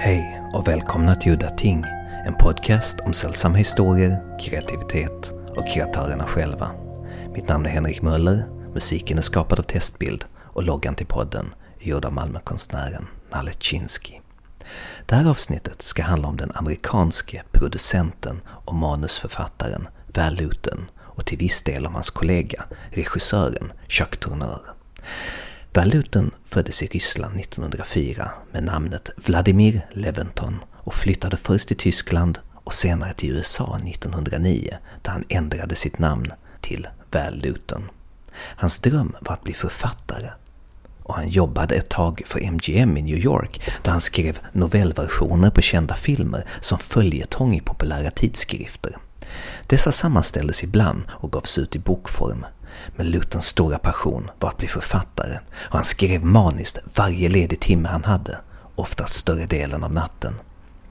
Hej och välkomna till Udda Ting, en podcast om sällsamma historier, kreativitet och kreatörerna själva. Mitt namn är Henrik Möller, musiken är skapad av Testbild och loggan till podden är gjord av Malmökonstnären Nalle Chinsky. Det här avsnittet ska handla om den amerikanske producenten och manusförfattaren Val och till viss del om hans kollega, regissören Chuck Tourneur. Valuten föddes i Ryssland 1904 med namnet Vladimir Leventon och flyttade först till Tyskland och senare till USA 1909 där han ändrade sitt namn till Val Luton. Hans dröm var att bli författare och han jobbade ett tag för MGM i New York där han skrev novellversioner på kända filmer som följetong i populära tidskrifter. Dessa sammanställdes ibland och gavs ut i bokform men Lutons stora passion var att bli författare och han skrev maniskt varje ledig timme han hade, oftast större delen av natten.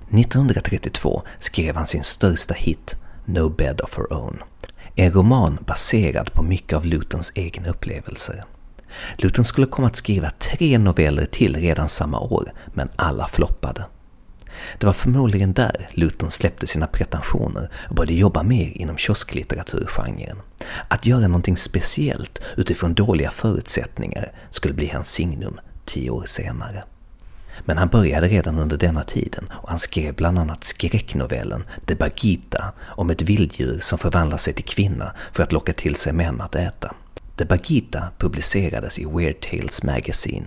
1932 skrev han sin största hit, No Bed of Her Own. En roman baserad på mycket av Lutons egna upplevelser. Luton skulle komma att skriva tre noveller till redan samma år, men alla floppade. Det var förmodligen där Luton släppte sina pretensioner och började jobba mer inom kiosklitteraturgenren. Att göra någonting speciellt utifrån dåliga förutsättningar skulle bli hans signum tio år senare. Men han började redan under denna tiden och han skrev bland annat skräcknovellen De Bagita om ett vilddjur som förvandlar sig till kvinna för att locka till sig män att äta. The Bagita publicerades i Weird Tales Magazine,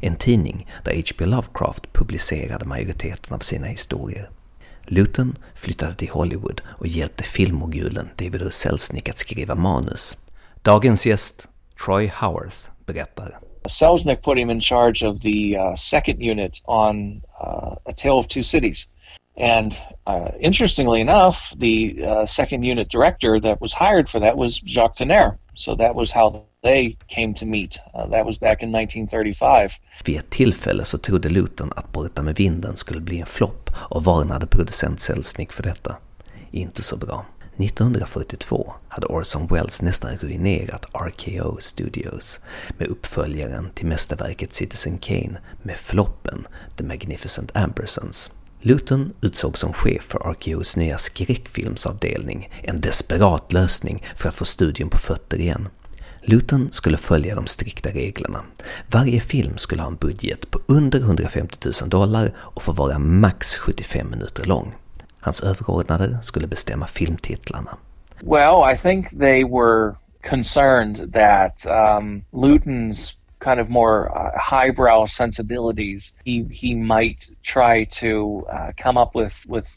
en tidning där H.P. Lovecraft publicerade majoriteten av sina historier. Luton flyttade till Hollywood och hjälpte filmmogulen David O. Selznick att skriva manus. Dagens gäst, Troy Howarth, berättar. Selznick put him in charge of the uh, second unit on uh, A Tale of Two Cities. And uh, interestingly enough, the uh, second unit director that was hired for that was Jacques Tenner. So that was how they came to meet. Uh, that was back in 1935. Vid ett tillfälle så trodde Luton att Borta med vinden skulle bli en flopp och varnade producent Selznick för detta. Inte så bra. 1942 hade Orson Welles nästan ruinerat RKO Studios med uppföljaren till mästerverket Citizen Kane med floppen The Magnificent Ambersons. Luton utsågs som chef för RKOs nya skräckfilmsavdelning, en desperat lösning för att få studion på fötter igen. Luton skulle följa de strikta reglerna. Varje film skulle ha en budget på under 150 000 dollar och få vara max 75 minuter lång. Hans överordnade skulle bestämma filmtitlarna. Well, I think they were concerned that um, Luton's kind of more uh, highbrow sensibilities, he he might try to uh, come up with with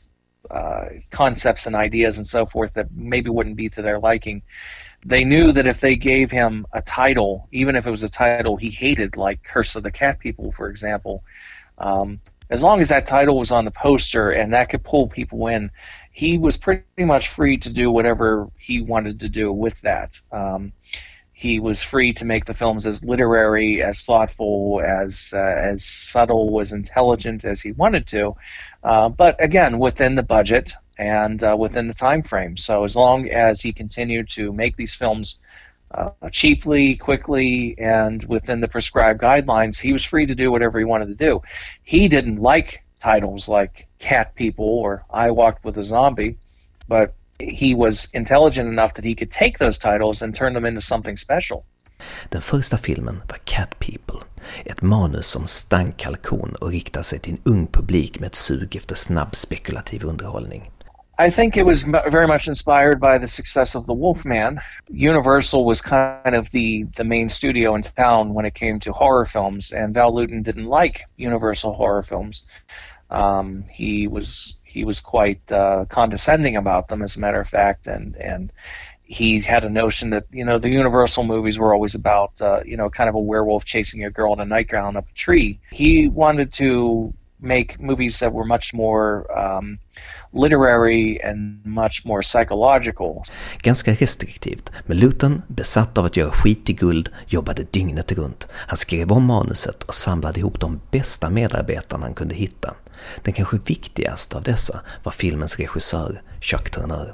uh, concepts and ideas and so forth that maybe wouldn't be to their liking. They knew that if they gave him a title, even if it was a title he hated, like Curse of the Cat People, for example, um, as long as that title was on the poster and that could pull people in, he was pretty much free to do whatever he wanted to do with that. Um, he was free to make the films as literary, as thoughtful, as uh, as subtle, as intelligent as he wanted to, uh, but again within the budget and uh, within the time frame. So as long as he continued to make these films uh, cheaply, quickly, and within the prescribed guidelines, he was free to do whatever he wanted to do. He didn't like titles like Cat People or I Walked with a Zombie, but he was intelligent enough that he could take those titles and turn them into something special. Den första filmen var Cat People, ett manus som stank kalkon och riktade sig till en ung publik med ett sug efter snabb spekulativ underhållning. I think it was very much inspired by the success of The Wolfman. Universal was kind of the, the main studio in town when it came to horror films, and Val Lewton didn't like Universal horror films. Um, he was he was quite uh, condescending about them, as a matter of fact, and and he had a notion that you know the Universal movies were always about uh, you know kind of a werewolf chasing a girl in a nightgown up a tree. He wanted to make movies that were much more um, literary and much more psychological. Ganska restriktivt, men Lewton, besatt av att göra skit i guld, jobbade dygnet runt. Han skrev om manuset och samlade ihop de bästa medarbetarna han kunde hitta. Den kanske viktigaste av dessa var filmens regissör, Chuck Turner.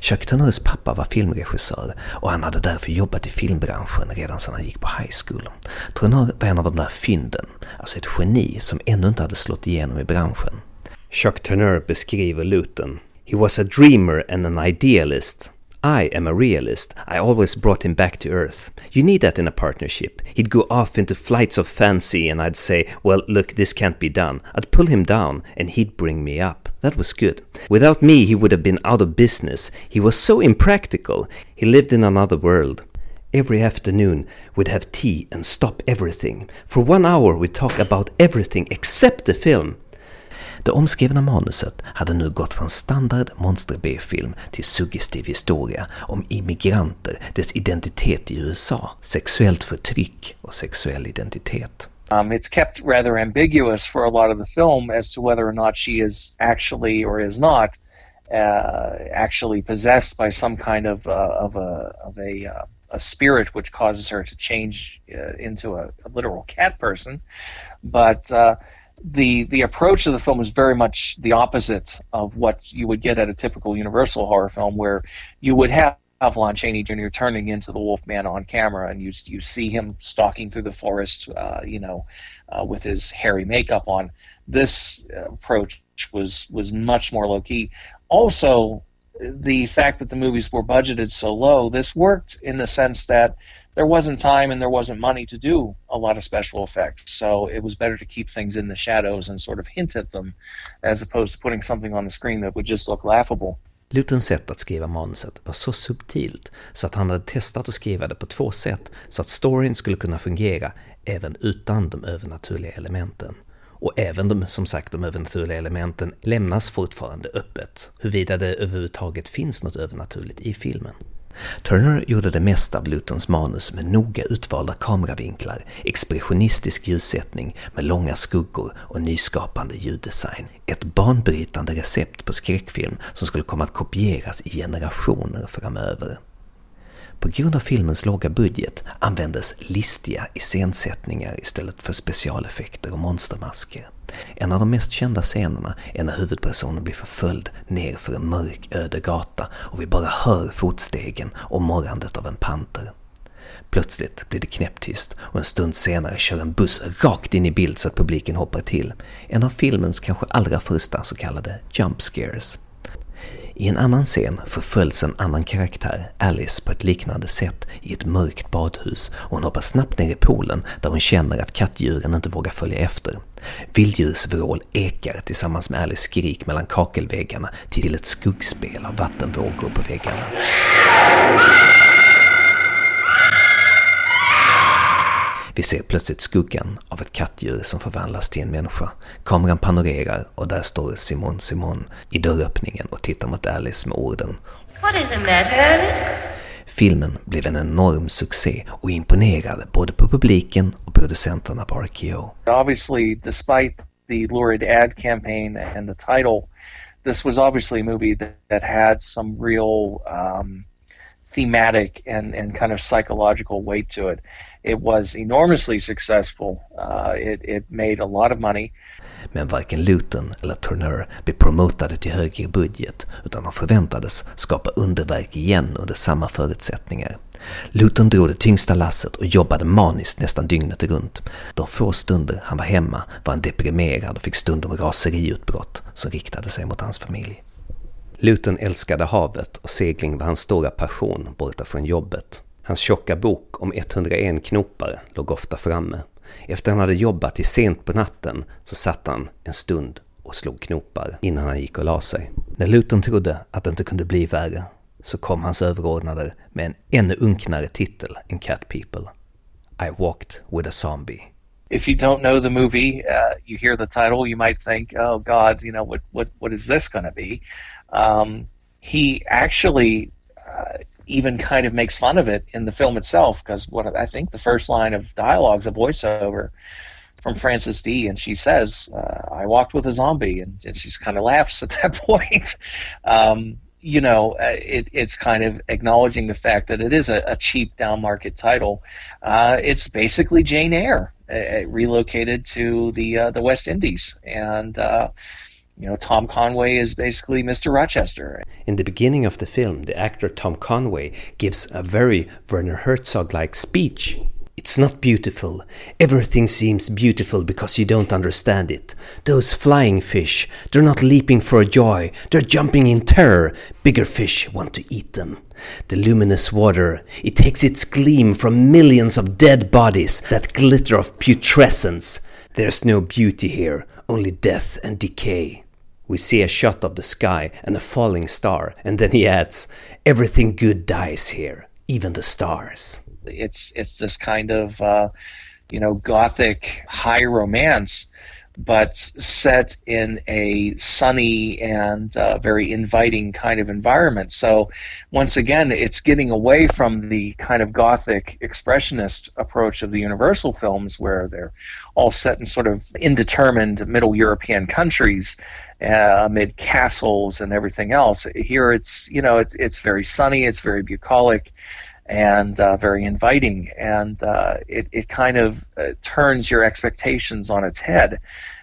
Chuck Turners pappa var filmregissör och han hade därför jobbat i filmbranschen redan sedan han gick på high school. Turner var en av de där fynden, alltså ett geni som ännu inte hade slått igenom i branschen. Chuck Turner beskriver Luton. He was a dreamer and an idealist. I am a realist. I always brought him back to earth. You need that in a partnership. He'd go off into flights of fancy and I'd say, well, look, this can't be done. I'd pull him down and he'd bring me up. That was good. Without me, he would have been out of business. He was so impractical. He lived in another world. Every afternoon, we'd have tea and stop everything. For one hour, we'd talk about everything except the film. Det omskrivna manuset hade nu gått från standard monster B-film till suggestiv historia om immigranter, dess identitet i USA, sexuellt förtryck och sexuell identitet. Um, it's kept rather ambiguous for a lot of the film as to whether or not she is actually or is not uh, actually possessed by some kind of uh, of a of a uh, a spirit which causes her to change uh, into a, a, literal cat person, but uh, the the approach of the film is very much the opposite of what you would get at a typical Universal horror film, where you would have Lon Chaney Jr. turning into the Wolfman on camera, and you you see him stalking through the forest, uh, you know, uh, with his hairy makeup on. This approach was was much more low key. Also, the fact that the movies were budgeted so low, this worked in the sense that there wasn't time and there wasn't money to do a lot of special effects. So it was better to keep things in the shadows and sort of hint at them as opposed to putting something on the screen that would just look laughable. Lutens sätt att skriva manuset var så subtilt så att han hade testat att skriva det på två sätt så att storyn skulle kunna fungera även utan de övernaturliga elementen. Och även de, som sagt, de övernaturliga elementen lämnas fortfarande öppet, huruvida det överhuvudtaget finns något övernaturligt i filmen. Turner gjorde det mesta av Lutons manus med noga utvalda kameravinklar, expressionistisk ljussättning med långa skuggor och nyskapande ljuddesign. Ett banbrytande recept på skräckfilm som skulle komma att kopieras i generationer framöver. På grund av filmens låga budget användes listiga iscensättningar istället för specialeffekter och monstermasker. En av de mest kända scenerna är när huvudpersonen blir förföljd nerför en mörk öde gata och vi bara hör fotstegen och morrandet av en panter. Plötsligt blir det knäpptyst och en stund senare kör en buss rakt in i bild så att publiken hoppar till. En av filmens kanske allra första så kallade jump scares. I en annan scen förföljs en annan karaktär, Alice, på ett liknande sätt i ett mörkt badhus och hon hoppar snabbt ner i poolen där hon känner att kattdjuren inte vågar följa efter. Vilddjursvrål ekar tillsammans med Alice skrik mellan kakelväggarna till ett skuggspel av vattenvågor på väggarna. Vi ser plötsligt skuggan av ett kattdjur som förvandlas till en människa. Kameran panorerar och där står Simon Simon i dörröppningen och tittar mot Alice med orden What is the matter, Alice? Filmen blev en enorm succé och imponerade både på publiken och producenterna på RKO. Obviously, despite the lurid ad campaign and the title, this was obviously a movie that, that had some real um, thematic and, and kind of psychological weight to it. It was enormously successful. Uh, it, it made a lot of money. Men varken Luton eller Turner blev promotade till högre budget utan de förväntades skapa underverk igen under samma förutsättningar. Luton drog det tyngsta lasset och jobbade maniskt nästan dygnet runt. De få stunder han var hemma var han deprimerad och fick stundom raseriutbrott som riktade sig mot hans familj. Luton älskade havet och segling var hans stora passion borta från jobbet. Hans tjocka bok om 101 knopar låg ofta framme. Efter han hade jobbat till sent på natten så satt han en stund och slog knopar innan han gick och la sig. När Luton trodde att det inte kunde bli värre så kom hans överordnade med en ännu unknare titel än Cat People. I walked with a zombie. If you don't know the movie, uh, you hear the title, you might think, "Oh God, you know what? What? What is this going to be?" Um, he actually uh, even kind of makes fun of it in the film itself because what I think the first line of dialogue is a voiceover from Frances Dee, and she says, uh, "I walked with a zombie," and, and she kind of laughs at that point. Um, you know, uh, it, it's kind of acknowledging the fact that it is a, a cheap down market title. Uh, it's basically Jane Eyre uh, relocated to the uh, the West Indies, and you know, Tom Conway is basically Mr. Rochester. In the beginning of the film, the actor Tom Conway gives a very Werner Herzog like speech. It's not beautiful. Everything seems beautiful because you don't understand it. Those flying fish, they're not leaping for joy, they're jumping in terror. Bigger fish want to eat them. The luminous water, it takes its gleam from millions of dead bodies, that glitter of putrescence. There's no beauty here, only death and decay. We see a shot of the sky and a falling star, and then he adds, Everything good dies here, even the stars. It's it's this kind of uh, you know gothic high romance, but set in a sunny and uh, very inviting kind of environment. So once again, it's getting away from the kind of gothic expressionist approach of the Universal films, where they're all set in sort of indeterminate Middle European countries uh, amid castles and everything else. Here, it's you know it's it's very sunny, it's very bucolic, and uh, very inviting, and uh, it it kind of uh, turns your expectations on its head.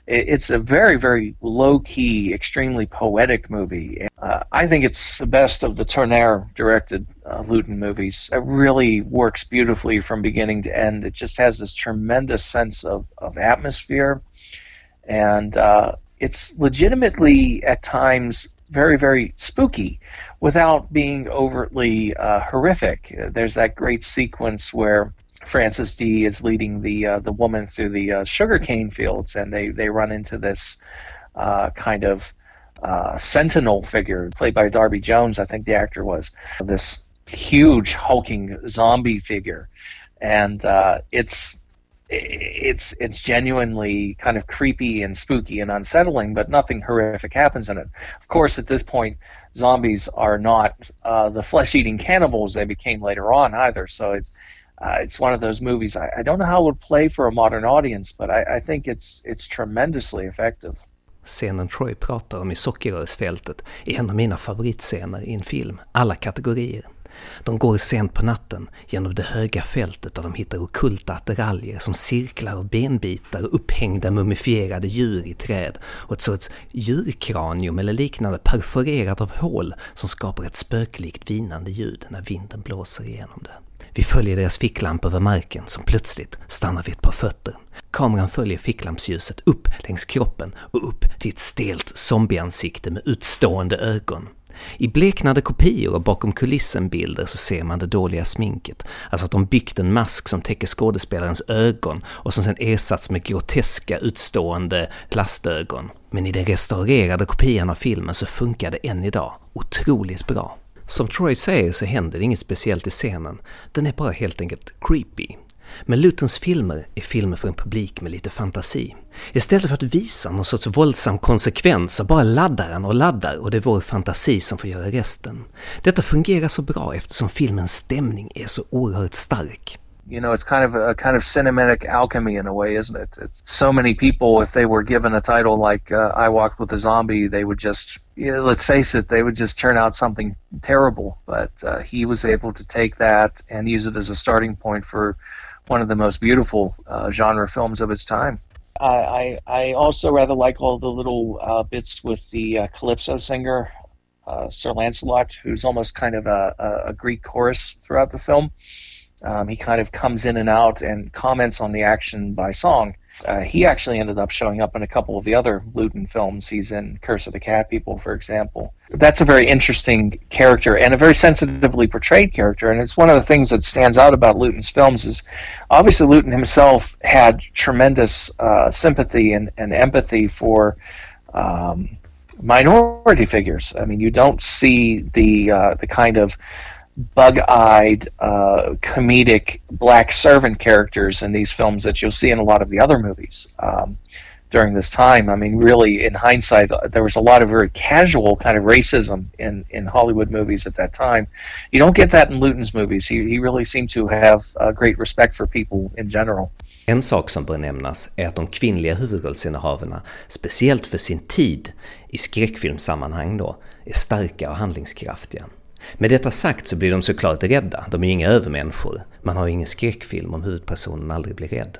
It, it's a very very low key, extremely poetic movie. Uh, I think it's the best of the Tourneur directed Lewton movies. It really works beautifully from beginning to end. It just has this tremendous sense of of atmosphere and uh, it's legitimately at times very very spooky without being overtly uh, horrific. There's that great sequence where Frances Dee is leading the uh, the woman through the uh, sugarcane fields, and they they run into this uh, kind of uh, sentinel figure played by Darby Jones, I think the actor was this huge hulking zombie figure, and uh, it's it's it's genuinely kind of creepy and spooky and unsettling, but nothing horrific happens in it. Of course, at this point, zombies are not uh, the flesh-eating cannibals they became later on either. So it's uh, it's one of those movies. I, I, don't know how it would play for a modern audience, but I, I think it's it's tremendously effective. Scenen Troy pratar om i Sockerrörsfältet är en av mina favoritscener i en film, alla kategorier. De går sent på natten genom det höga fältet där de hittar okulta attiraljer som cirklar och benbitar och upphängda mumifierade djur i träd och ett sorts djurkranium eller liknande perforerat av hål som skapar ett spöklikt vinande ljud när vinden blåser igenom det. Vi följer deras ficklampor över marken som plötsligt stannar vid ett par fötter. Kameran följer ficklampsljuset upp längs kroppen och upp till ett stelt zombieansikte med utstående ögon. I bleknade kopior och bakom kulissen-bilder så ser man det dåliga sminket. Alltså att de byggt en mask som täcker skådespelarens ögon och som sen ersatts med groteska utstående plastögon. Men i den restaurerade kopian av filmen så funkar det än idag otroligt bra. Som Troy säger så händer det inget speciellt i scenen, den är bara helt enkelt creepy. Men Lutons filmer är filmer för en publik med lite fantasi. Istället för att visa någon sorts våldsam konsekvens så bara laddar han och laddar och det är vår fantasi som får göra resten. Detta fungerar så bra eftersom filmens stämning är så oerhört stark. you know it's kind of a, kind of cinematic alchemy in a way isn't it it's so many people if they were given a title like uh, i walked with a zombie they would just you know, let's face it they would just turn out something terrible but uh, he was able to take that and use it as a starting point for one of the most beautiful uh, genre films of its time. I, I also rather like all the little uh, bits with the uh, calypso singer, uh, Sir Lancelot, who's almost kind of a, a Greek chorus throughout the film. Um, he kind of comes in and out and comments on the action by song. Uh, he actually ended up showing up in a couple of the other Lewton films. He's in Curse of the Cat People, for example. That's a very interesting character and a very sensitively portrayed character. And it's one of the things that stands out about Lewton's films is obviously Lewton himself had tremendous uh, sympathy and, and, empathy for um, minority figures. I mean, you don't see the uh, the kind of bug-eyed, uh, comedic black servant characters in these films that you'll see in a lot of the other movies um, during this time. I mean, really, in hindsight, uh, there was a lot of very casual kind of racism in, in Hollywood movies at that time. You don't get that in Lewton's movies. He, he really seemed to have great respect for people in general. En sak som bör nämnas är att de kvinnliga huvudrollsinnehavarna, speciellt för sin tid, i skräckfilmsammanhang då, är starka och handlingskraftiga. Med detta sagt så blir de såklart rädda, de är ju inga övermänniskor. Man har ju ingen skräckfilm om huvudpersonen aldrig blir rädd.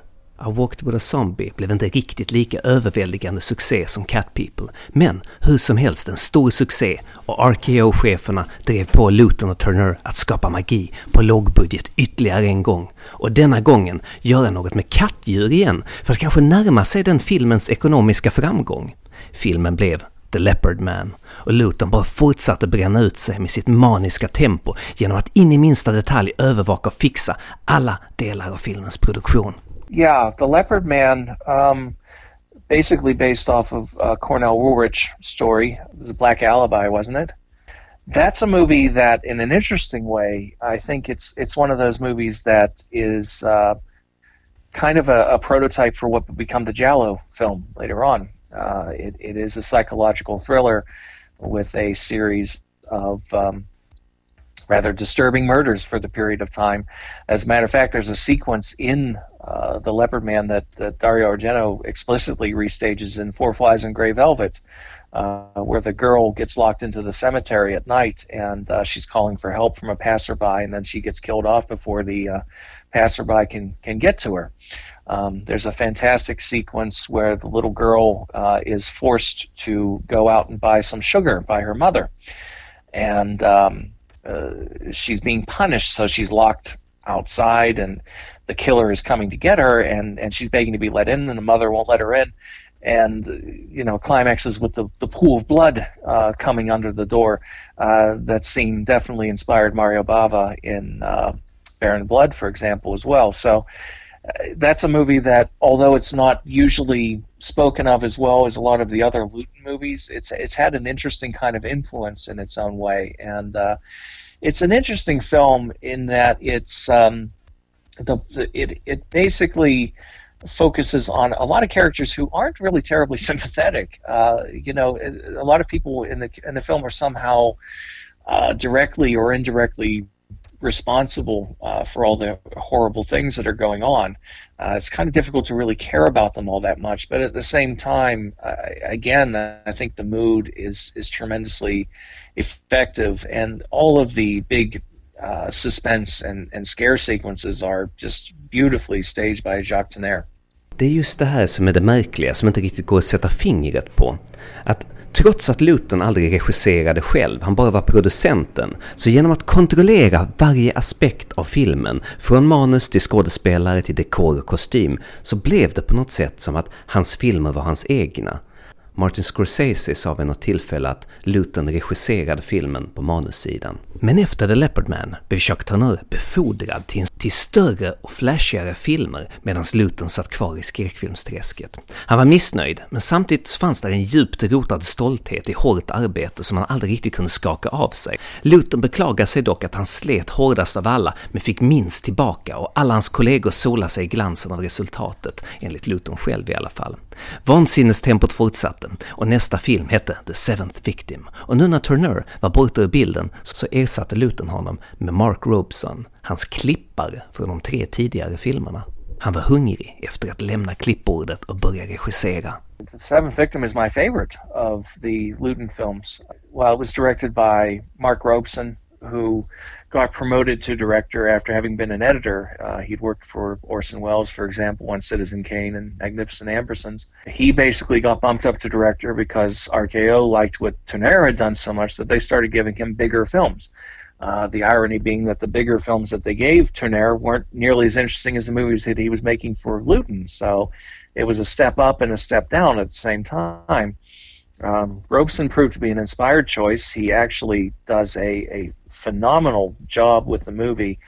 I Walked With A Zombie blev inte riktigt lika överväldigande succé som Cat People, men hur som helst en stor succé och RKO-cheferna drev på Luton och Turner att skapa magi på lågbudget ytterligare en gång. Och denna gången göra något med kattdjur igen för att kanske närma sig den filmens ekonomiska framgång. Filmen blev The Leopard Man och Luton bara fortsatte bränna ut sig med sitt maniska tempo genom att in i minsta detalj övervaka och fixa alla delar av filmens produktion. Yeah, The Leopard Man, um, basically based off of uh, Cornell Woolrich story. It was a Black Alibi, wasn't it? That's a movie that, in an interesting way, I think it's it's one of those movies that is uh, kind of a, a, prototype for what would become the Jallo film later on. Uh, it, it is a psychological thriller with a series of um, rather disturbing murders for the period of time. As a matter of fact, there's a sequence in uh, The Leopard Man that, that, Dario Argento explicitly restages in Four Flies and Grey Velvet, uh, where the girl gets locked into the cemetery at night and uh, she's calling for help from a passerby, and then she gets killed off before the uh, passerby can, can get to her. Um, there's a fantastic sequence where the little girl uh, is forced to go out and buy some sugar by her mother. And um, uh, she's being punished, so she's locked outside, and the killer is coming to get her, and, and she's begging to be let in, and the mother won't let her in. And you know, climaxes with the, the pool of blood uh, coming under the door. Uh, that scene definitely inspired Mario Bava in uh, Baron Blood, for example, as well. So that's a movie that, although it's not usually spoken of as well as a lot of the other Lewton movies, it's it's had an interesting kind of influence in its own way, and uh, it's an interesting film in that it's um, the, the, it it basically focuses on a lot of characters who aren't really terribly sympathetic. Uh, you know, a lot of people in the in the film are somehow uh, directly or indirectly responsible uh, for all the horrible things that are going on. Uh, it's kind of difficult to really care about them all that much, but at the same time, uh, again, I think the mood is is tremendously effective, and all of the big uh, suspense and, and scare sequences are just beautifully staged by Jacques Tourneur. Det är just det här som är det märkliga, som inte riktigt går att sätta fingret på. Att Trots att Luton aldrig regisserade själv, han bara var producenten, så genom att kontrollera varje aspekt av filmen, från manus till skådespelare till dekor och kostym, så blev det på något sätt som att hans filmer var hans egna. Martin Scorsese sa vid något tillfälle att Luton regisserade filmen på manussidan. Men efter The Leopard Man blev Jacques Tourneur befordrad till, till större och flashigare filmer medan Luton satt kvar i skräckfilmsträsket. Han var missnöjd, men samtidigt fanns där en djupt rotad stolthet i hårt arbete som han aldrig riktigt kunde skaka av sig. Luton beklagar sig dock att han slet hårdast av alla, men fick minst tillbaka och alla hans kollegor solade sig i glansen av resultatet, enligt Luton själv i alla fall. Vansinnestempot fortsatte och nästa film hette The Seventh Victim. Och nu när Turner var borta ur bilden så ersatte Luton honom med Mark Robeson, hans klippare från de tre tidigare filmerna. Han var hungrig efter att lämna klippbordet och börja regissera. The Seventh Victim is my favorite of the Luton films. Well, it was directed by Mark Robeson, who got promoted to director after having been an editor. Uh, he'd worked for Orson Welles, for example, on Citizen Kane and Magnificent Ambersons. He basically got bumped up to director because RKO liked what Tourneur had done so much that they started giving him bigger films. Uh, the irony being that the bigger films that they gave Tourneur weren't nearly as interesting as the movies that he was making for Lewton. So it was a step up and a step down at the same time. Um, Robson proved to be an inspired choice. He actually does a, a phenomenal job with the movie,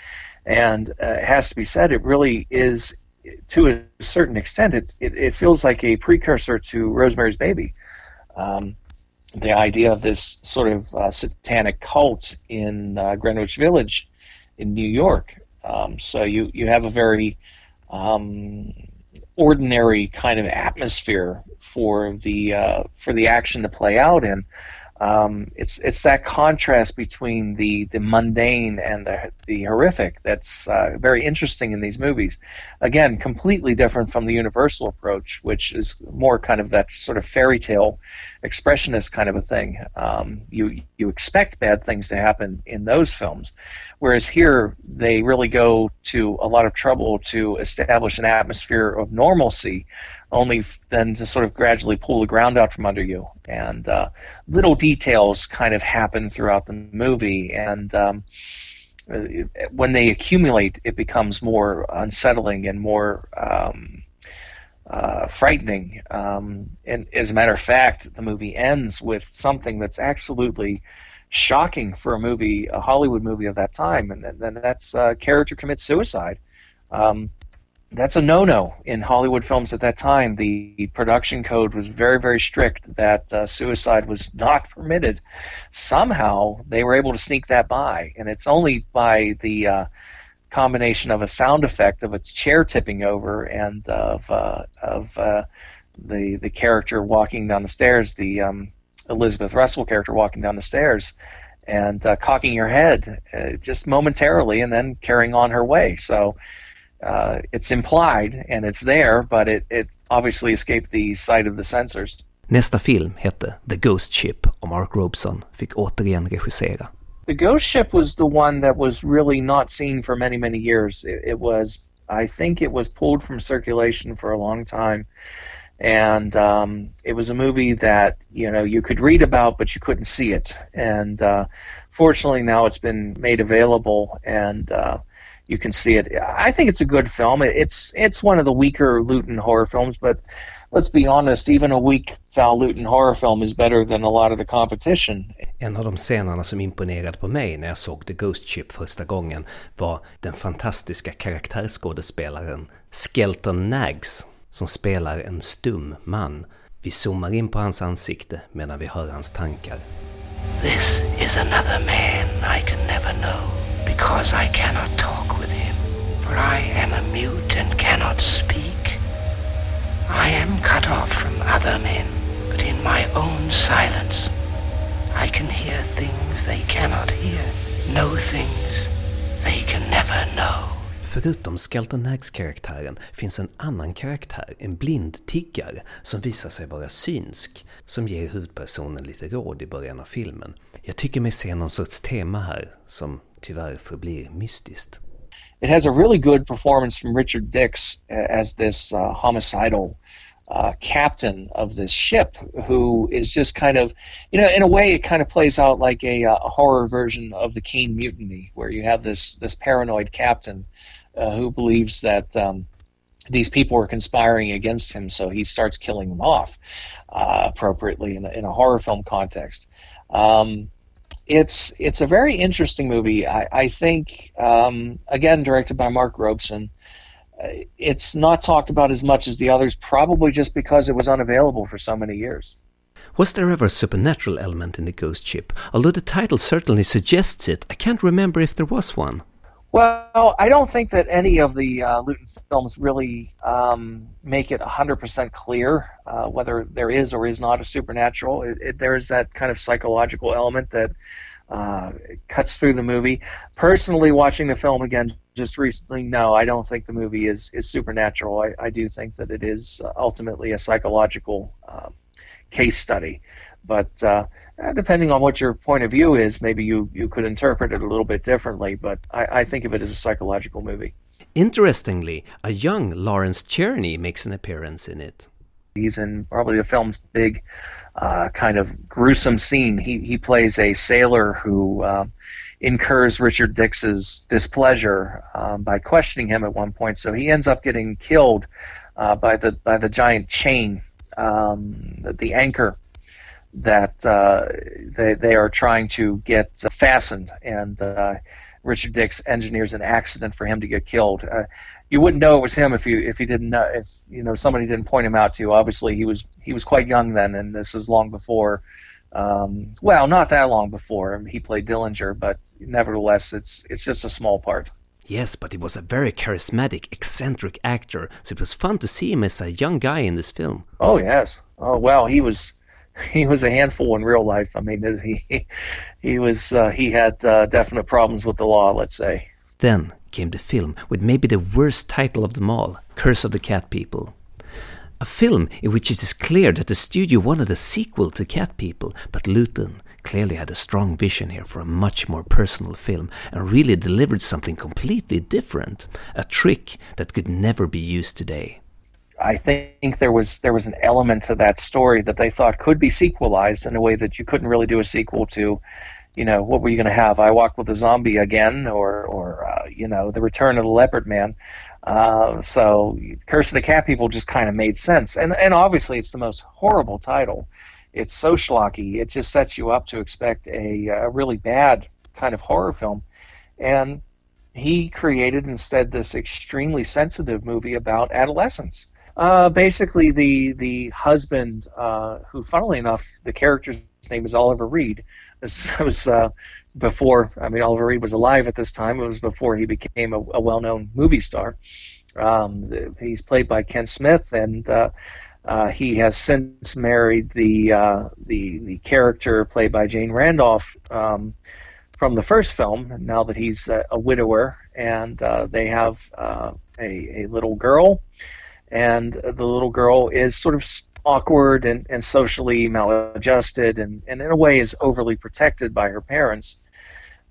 and uh, it has to be said, it really is, to a certain extent, it, it, it feels like a precursor to Rosemary's Baby. Um, the idea of this sort of uh, satanic cult in uh, Greenwich Village in New York. Um, so you, you have a very um, ordinary kind of atmosphere for the uh, for the action to play out in. Um, it's it's that contrast between the, the mundane and the, the horrific that's uh, very interesting in these movies. Again, completely different from the Universal approach, which is more kind of that sort of fairy tale, expressionist kind of a thing. Um, you you expect bad things to happen in those films, whereas here they really go to a lot of trouble to establish an atmosphere of normalcy only then to sort of gradually pull the ground out from under you. And uh, little details kind of happen throughout the movie, and um, uh, when they accumulate, it becomes more unsettling and more um, uh, frightening. Um, and as a matter of fact, the movie ends with something that's absolutely shocking for a movie, a Hollywood movie of that time, and then that's uh, character commits suicide. Um, that's a no-no in Hollywood films at that time. The production code was very, very strict that uh, suicide was not permitted. Somehow they were able to sneak that by, and it's only by the uh, combination of a sound effect of a chair tipping over and of uh, of uh, the the character walking down the stairs, the um, Elizabeth Russell character walking down the stairs. And uh, cocking her head uh, just momentarily, and then carrying on her way. So, uh, it's implied and it's there, but it, it obviously escaped the sight of the censors. Nästa film hette The Ghost Ship och Mark Robson fick återigen regissera. The Ghost Ship was the one that was really not seen for many, many years. It, it was, I think it was pulled from circulation for a long time. And um, it was a movie that you know you could read about, but you couldn't see it. And uh, fortunately, now it's been made available, and uh, you can see it. I think it's a good film. It's it's one of the weaker Luton horror films, but let's be honest, even a weak Val Luton horror film is better than a lot of the competition. En av de scenerna som imponerade på mig när jag såg The Ghost Ship första gången var den fantastiska karaktärsskådespelaren Skelton Nags som spelar en stum man. Vi zoomar in på hans ansikte medan vi hör hans tankar. This is another man I can never know because I cannot talk with him, for I am a mute and cannot speak. I am cut off from other men, but in my own silence I can hear things they cannot hear, know things they can never know. Förutom Skelton Nags-karaktären finns en annan karaktär, en blind tiggare, som visar sig vara synsk, som ger huvudpersonen lite råd i början av filmen. Jag tycker mig se någon sorts tema här, som tyvärr förblir mystiskt. It has a really good performance from Richard Dix uh, as this uh, homicidal uh, captain of this ship who is just kind of, you know, in a way, it kind of plays out like a, uh, a horror version of the Caine Mutiny, where you have this this paranoid captain uh, who believes that um, these people are conspiring against him, so he starts killing them off uh, appropriately in a, in a horror film context. Um, it's it's a very interesting movie. I, I think um, again directed by Mark Robson. Uh, it's not talked about as much as the others, probably just because it was unavailable for so many years. Was there ever a supernatural element in the Ghost Ship? Although the title certainly suggests it, I can't remember if there was one. Well, I don't think that any of the uh, Lewton films really um, make it 100% clear uh, whether there is or is not a supernatural. It, it, there's that kind of psychological element that uh, cuts through the movie. Personally, watching the film again just recently, no, I don't think the movie is, is supernatural. I, I do think that it is ultimately a psychological um, case study. But uh, depending on what your point of view is, maybe you, you could interpret it a little bit differently. But I, I think of it as a psychological movie. Interestingly, a young Lawrence Tierney makes an appearance in it. He's in probably the film's big uh, kind of gruesome scene. He, he plays a sailor who uh, incurs Richard Dix's displeasure um, by questioning him at one point. So he ends up getting killed uh, by the by the giant chain, um, the, anchor that uh, they, they are trying to get fastened, and uh, Richard Dix engineers an accident for him to get killed. Uh, you wouldn't know it was him if you if you didn't know if you know somebody didn't point him out to you. Obviously, he was he was quite young then, and this is long before. Um, well, not that long before he played Dillinger, but nevertheless, it's it's just a small part. Yes, but he was a very charismatic, eccentric actor, so it was fun to see him as a young guy in this film. Oh yes. Oh well, he was he was a handful in real life. I mean, he he was uh, he had uh, definite problems with the law. Let's say. Then came the film with maybe the worst title of them all, "Curse of the Cat People." A film in which it is clear that the studio wanted a sequel to Cat People, but Lewton clearly had a strong vision here for a much more personal film and really delivered something completely different, a trick that could never be used today. I think there was there was an element to that story that they thought could be sequelized in a way that you couldn't really do a sequel to. You know, what were you going to have? I Walk with a Zombie again, or or uh, you know, The Return of the Leopard Man. Uh, so, Curse of the Cat People just kind of made sense, and and obviously it's the most horrible title. It's so schlocky. It just sets you up to expect a, a really bad kind of horror film, and he created instead this extremely sensitive movie about adolescence. Uh, basically, the the husband, uh, who, funnily enough, the character's name is Oliver Reed. This was uh, before. I mean, Oliver Reed was alive at this time. It was before he became a, a well-known movie star. Um, he's played by Kent Smith, and uh, he has since married the uh, the the character played by Jane Randolph um, from the first film. Now that he's a, a widower, and uh, they have uh, a a little girl, and the little girl is sort of awkward and, and socially maladjusted, and, and in a way is overly protected by her parents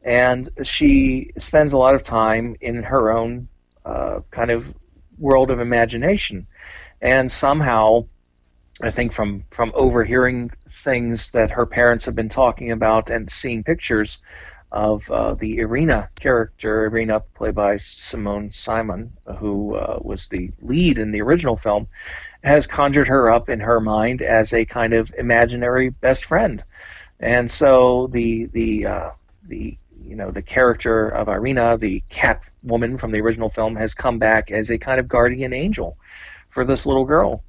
and she spends a lot of time in her own uh, kind of world of imagination. And somehow, I think from from overhearing things that her parents have been talking about and seeing pictures of uh, the Irina character, Irina played by Simone Simon, who uh, was the lead in the original film, has conjured her up in her mind as a kind of imaginary best friend. And so the the uh, the you know the character of Irina, the cat woman from the original film, has come back as a kind of guardian angel for this little girl,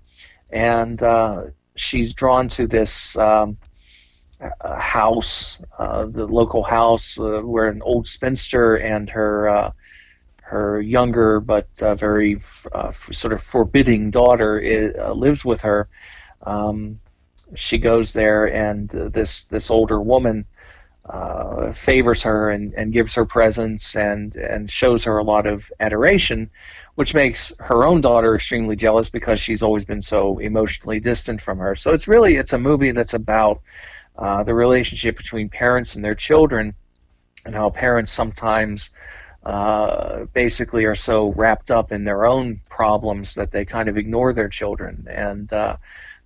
and uh, she's drawn to this um, house, uh, the local house, uh, where an old spinster and her uh, her younger but uh, very uh, sort of forbidding daughter is, lives with her. Um, she goes there, and this this older woman uh, favors her and, and gives her presents and, and shows her a lot of adoration, which makes her own daughter extremely jealous because she's always been so emotionally distant from her. So it's really it's a movie that's about uh, the relationship between parents and their children, and how parents sometimes uh, basically are so wrapped up in their own problems that they kind of ignore their children, and uh,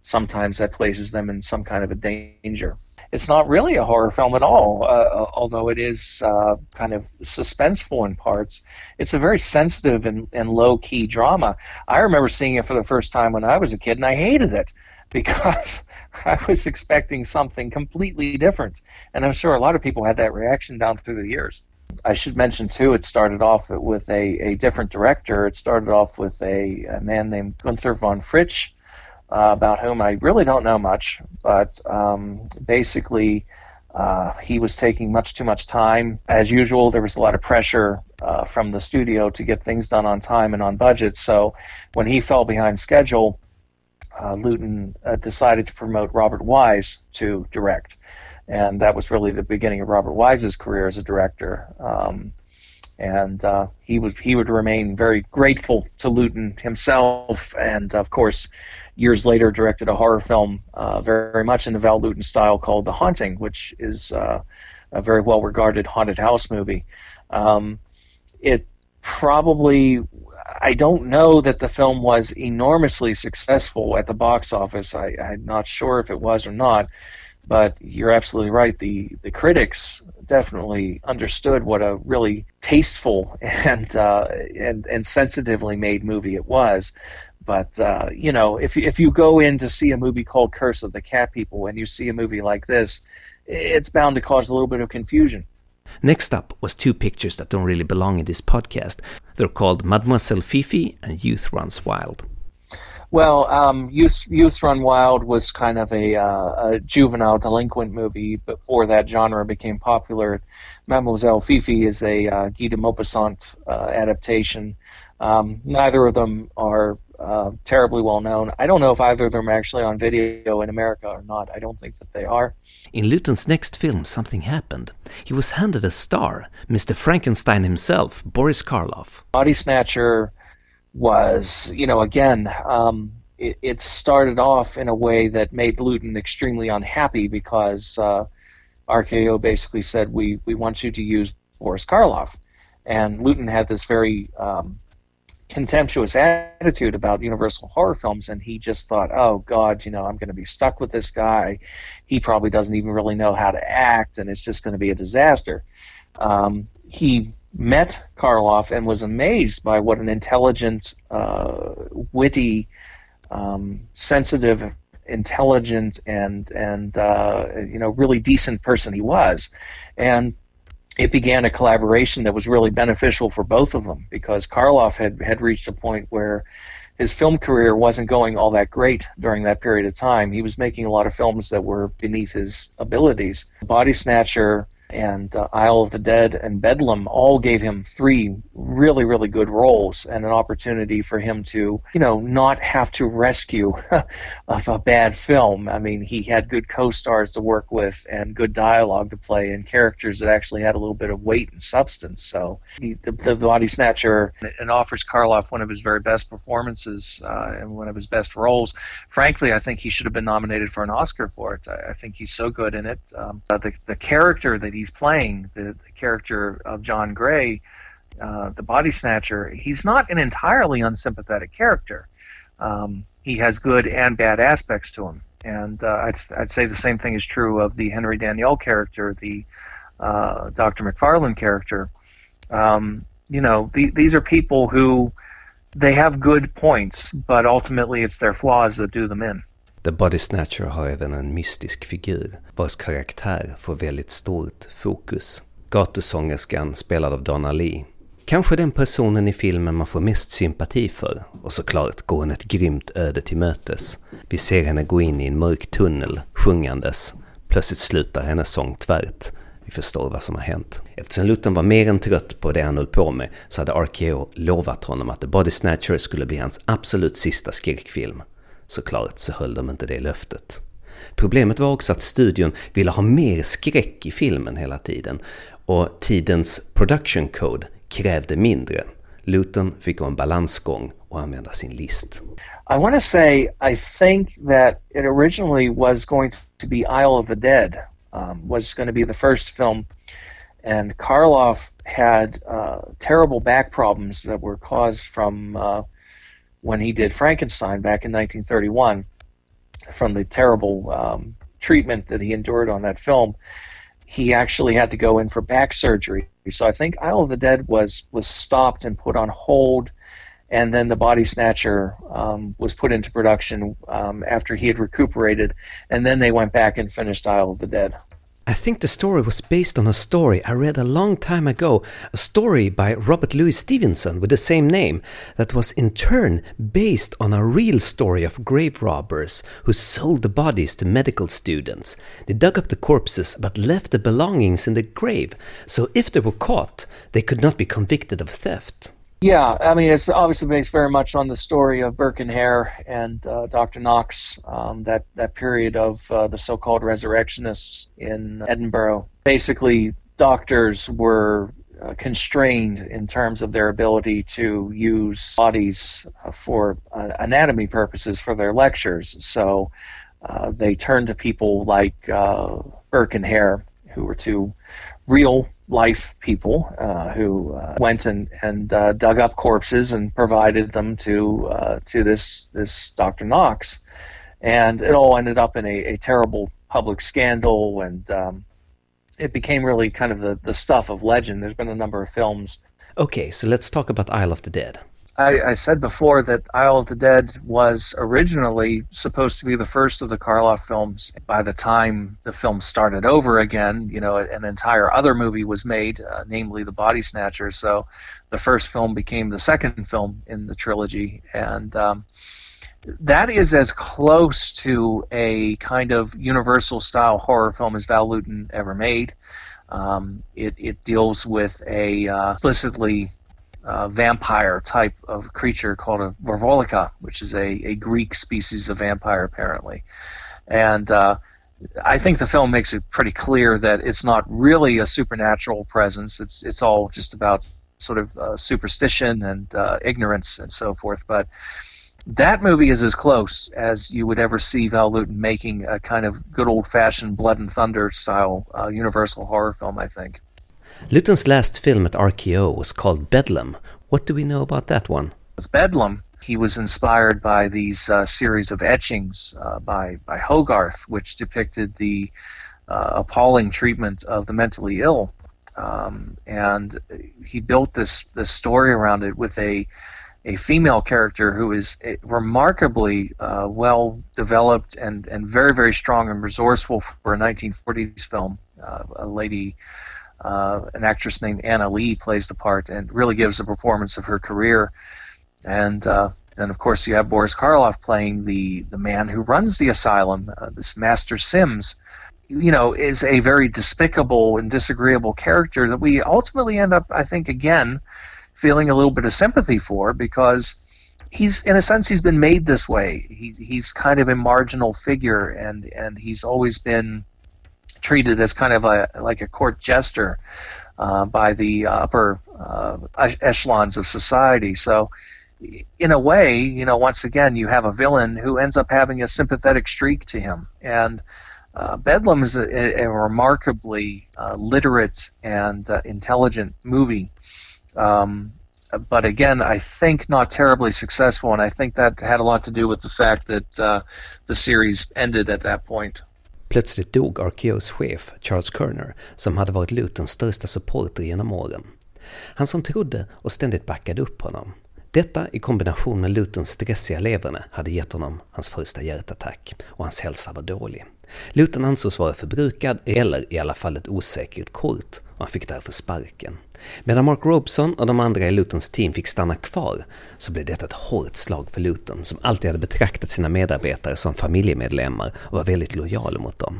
sometimes that places them in some kind of a danger it's not really a horror film at all, uh, although it is uh, kind of suspenseful in parts. It's a very sensitive and, and low key drama. I remember seeing it for the first time when I was a kid, and I hated it because I was expecting something completely different. And I'm sure a lot of people had that reaction down through the years. I should mention too, it started off with a, a different director. It started off with a, a man named Gunther von Fritsch, uh, about whom I really don't know much, but um, basically uh, he was taking much too much time. As usual, there was a lot of pressure uh, from the studio to get things done on time and on budget. So when he fell behind schedule, uh, Lewton uh, decided to promote Robert Wise to direct. And that was really the beginning of Robert Wise's career as a director. Um, and uh, he would he would remain very grateful to Lewton himself, and of course, years later directed a horror film uh, very much in the Val Lewton style called The Haunting, which is uh, a very well regarded haunted house movie. Um, it probably I don't know that the film was enormously successful at the box office. I, I'm not sure if it was or not, but you're absolutely right. The the critics definitely understood what a really tasteful and uh, and and sensitively made movie it was. But uh, you know, if if you go in to see a movie called Curse of the Cat People and you see a movie like this, it's bound to cause a little bit of confusion. Next up was two pictures that don't really belong in this podcast. They're called Mademoiselle Fifi and Youth Runs Wild. Well, um, Youth, Youth Run Wild was kind of a, uh, a, juvenile delinquent movie before that genre became popular. Mademoiselle Fifi is a uh, Guy de Maupassant uh, adaptation. Um, neither of them are uh, terribly well known. I don't know if either of them are actually on video in America or not. I don't think that they are. In Lewton's next film, something happened. He was handed a star, Mr. Frankenstein himself, Boris Karloff. Body Snatcher was, you know, again, um, it, it, started off in a way that made Lewton extremely unhappy because uh, RKO basically said, we, we want you to use Boris Karloff. And Lewton had this very um, contemptuous attitude about Universal horror films, and he just thought, "Oh God, you know, I'm going to be stuck with this guy. He probably doesn't even really know how to act, and it's just going to be a disaster." Um, he met Karloff and was amazed by what an intelligent, uh, witty, um, sensitive, intelligent, and and uh, you know, really decent person he was, and it began a collaboration that was really beneficial for both of them because Karloff had, had reached a point where his film career wasn't going all that great during that period of time. He was making a lot of films that were beneath his abilities. Body Snatcher and uh, Isle of the Dead and Bedlam all gave him three really, really good roles and an opportunity for him to, you know, not have to rescue of a bad film. I mean, he had good co-stars to work with and good dialogue to play and characters that actually had a little bit of weight and substance. So he, the, the Body Snatcher and offers Karloff one of his very best performances uh, and one of his best roles. Frankly, I think he should have been nominated for an Oscar for it. I, I think he's so good in it. Um, the, the character that he he's playing, the, the character of John Gray, uh, the body snatcher, he's not an entirely unsympathetic character. Um, he has good and bad aspects to him. And uh, I'd, I'd say the same thing is true of the Henry Daniell character, the uh, Dr. McFarlane character. Um, you know, the, these are people who they have good points, but ultimately it's their flaws that do them in. The Body Snatcher har även en mystisk figur vars karaktär får väldigt stort fokus. Gatusångerskan spelad av Donna Lee. Kanske den personen i filmen man får mest sympati för och såklart går hon ett grymt öde till mötes. Vi ser henne gå in i en mörk tunnel sjungandes. Plötsligt slutar hennes sång tvärt. Vi förstår vad som har hänt. Eftersom Luton var mer än trött på det han höll på med så hade RKO lovat honom att The Body Snatcher skulle bli hans absolut sista skräckfilm. Såklart så höll de inte det löftet. Problemet var också att studion ville ha mer skräck i filmen hela tiden och tidens production code krävde mindre. Luton fick gå en balansgång och använda sin list. I want to say I think that it originally was going to be Isle of the Dead um, was going to be the first film and Karloff had uh, terrible back problems that were caused from uh, when he did Frankenstein back in 1931 from the terrible um, treatment that he endured on that film. He actually had to go in for back surgery. So I think Isle of the Dead was was stopped and put on hold, and then the Body Snatcher um, was put into production um, after he had recuperated, and then they went back and finished Isle of the Dead. I think the story was based on a story I read a long time ago, a story by Robert Louis Stevenson with the same name, that was in turn based on a real story of grave robbers who sold the bodies to medical students. They dug up the corpses but left the belongings in the grave, so if they were caught, they could not be convicted of theft. Yeah, I mean, it's obviously based very much on the story of Burke and Hare and uh, Dr. Knox, um, that, that period of uh, the so called resurrectionists in Edinburgh. Basically, doctors were uh, constrained in terms of their ability to use bodies uh, for uh, anatomy purposes for their lectures. So uh, they turned to people like Burke and Hare, who were two real life people uh, who uh, went and and uh, dug up corpses and provided them to uh, to this this Dr. Knox, and it all ended up in a, a terrible public scandal, and um, it became really kind of the the stuff of legend. There's been a number of films. Okay, so let's talk about Isle of the Dead. I, I, said before that Isle of the Dead was originally supposed to be the first of the Karloff films. By the time the film started over again, you know, an entire other movie was made, uh, namely The Body Snatcher. So the first film became the second film in the trilogy. And um, that is as close to a kind of universal style horror film as Val Lewton ever made. Um, it, it deals with a uh, explicitly uh, vampire type of creature called a Vorvolaka, which is a, a Greek species of vampire, apparently. And uh, I think the film makes it pretty clear that it's not really a supernatural presence. It's it's all just about sort of uh, superstition and uh, ignorance and so forth. But that movie is as close as you would ever see Val Lewton making a kind of good old fashioned blood and thunder style uh, universal horror film. I think. Lewton's last film at RKO was called Bedlam. What do we know about that one? It's Bedlam. He was inspired by these uh, series of etchings uh, by by Hogarth, which depicted the uh, appalling treatment of the mentally ill, um, and he built this this story around it with a a female character who is remarkably uh, well developed and, and very very strong and resourceful for a 1940s film. Uh, a lady, uh, an actress named Anna Lee plays the part and really gives a performance of her career. And uh, of course you have Boris Karloff playing the the man who runs the asylum, uh, this Master Sims. You know, is a very despicable and disagreeable character that we ultimately end up, I think, again feeling a little bit of sympathy for because he's in a sense he's been made this way. He, he's kind of a marginal figure and and he's always been treated as kind of a like a court jester uh, by the upper uh, echelons of society. So in a way, you know, once again, you have a villain who ends up having a sympathetic streak to him. And uh, Bedlam is a, a remarkably uh, literate and uh, intelligent movie. Um, but again, I think not terribly successful, and I think that had a lot to do with the fact that uh, the series ended at that point. Plötsligt dog Arkeos chef, Charles Kerner, som hade varit Lutons största supporter genom åren. Han som trodde och ständigt backade upp honom. Detta i kombination med Lutons stressiga leverne hade gett honom hans första hjärtattack och hans hälsa var dålig. Luton ansågs vara förbrukad eller i alla fall ett osäkert kort och han fick därför sparken. Medan Mark Robeson och de andra i Lutons team fick stanna kvar så blev detta ett hårt slag för Luton som alltid hade betraktat sina medarbetare som familjemedlemmar och var väldigt lojal mot dem.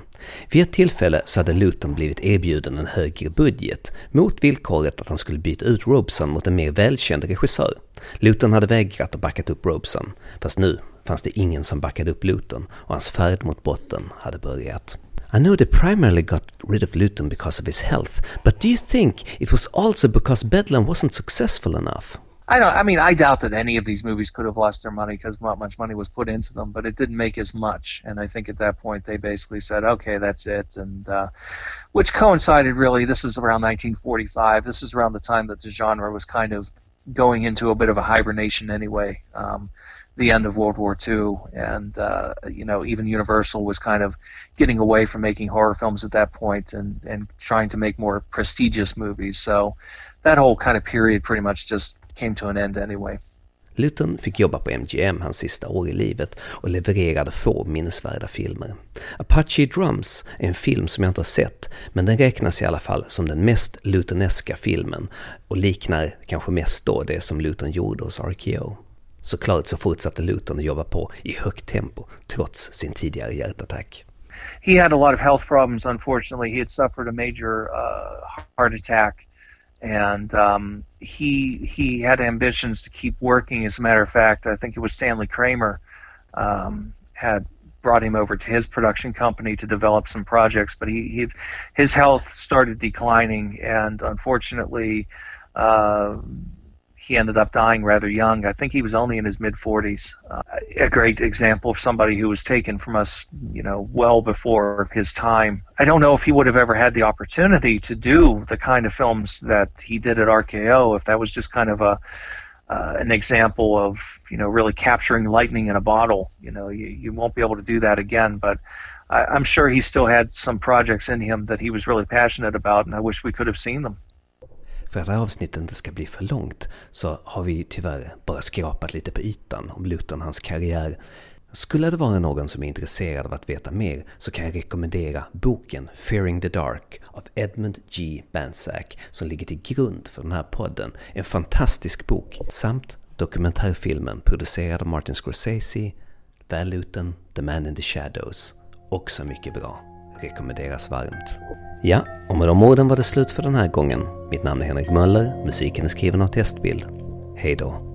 Vid ett tillfälle så hade Luton blivit erbjuden en högre budget mot villkoret att han skulle byta ut Robeson mot en mer välkänd regissör. Luton hade vägrat och backat upp Robeson, fast nu fanns det ingen som backade upp Luton och hans färd mot botten hade börjat. I know they primarily got rid of Lewton because of his health, but do you think it was also because Bedlam wasn't successful enough? I don't. I mean, I doubt that any of these movies could have lost their money because not much money was put into them. But it didn't make as much, and I think at that point they basically said, "Okay, that's it," and uh, which coincided really. This is around 1945. This is around the time that the genre was kind of going into a bit of a hibernation anyway. Um, the end of World War II, and uh, you know even Universal was kind of getting away from making horror films at that point and and trying to make more prestigious movies. So that whole kind of period pretty much just came to an end anyway. Luton fick jobba på MGM hans sista år i livet och levererade få minnesvärda filmer. Apache Drums är en film som jag inte har sett, men den räknas i alla fall som den mest Lutoneska filmen och liknar kanske mest då det som Luton gjorde hos RKO. Såklart så fortsatte Lewton att jobba på i högt tempo trots sin tidigare hjärtattack. He had a lot of health problems unfortunately. He had suffered a major uh, heart attack and um, he he had ambitions to keep working. As a matter of fact, I think it was Stanley Kramer um, had brought him over to his production company to develop some projects, but he, he his health started declining, and unfortunately, uh, he ended up dying rather young. I think he was only in his mid 40s. Uh, a great example of somebody who was taken from us, you know, well before his time. I don't know if he would have ever had the opportunity to do the kind of films that he did at RKO if that was just kind of a uh, an example of you know really capturing lightning in a bottle. You know, you, you won't be able to do that again, but I, I'm sure he still had some projects in him that he was really passionate about, and I wish we could have seen them. För att det här avsnittet inte ska bli för långt så har vi tyvärr bara skrapat lite på ytan om Luton och hans karriär. Skulle det vara någon som är intresserad av att veta mer så kan jag rekommendera boken Fearing the Dark av Edmund G. Bansack som ligger till grund för den här podden. En fantastisk bok samt dokumentärfilmen producerad av Martin Scorsese, Val The Man in the Shadows. Också mycket bra rekommenderas varmt. Ja, och med de orden var det slut för den här gången. Mitt namn är Henrik Möller, musiken är skriven av Testbild. Hej då!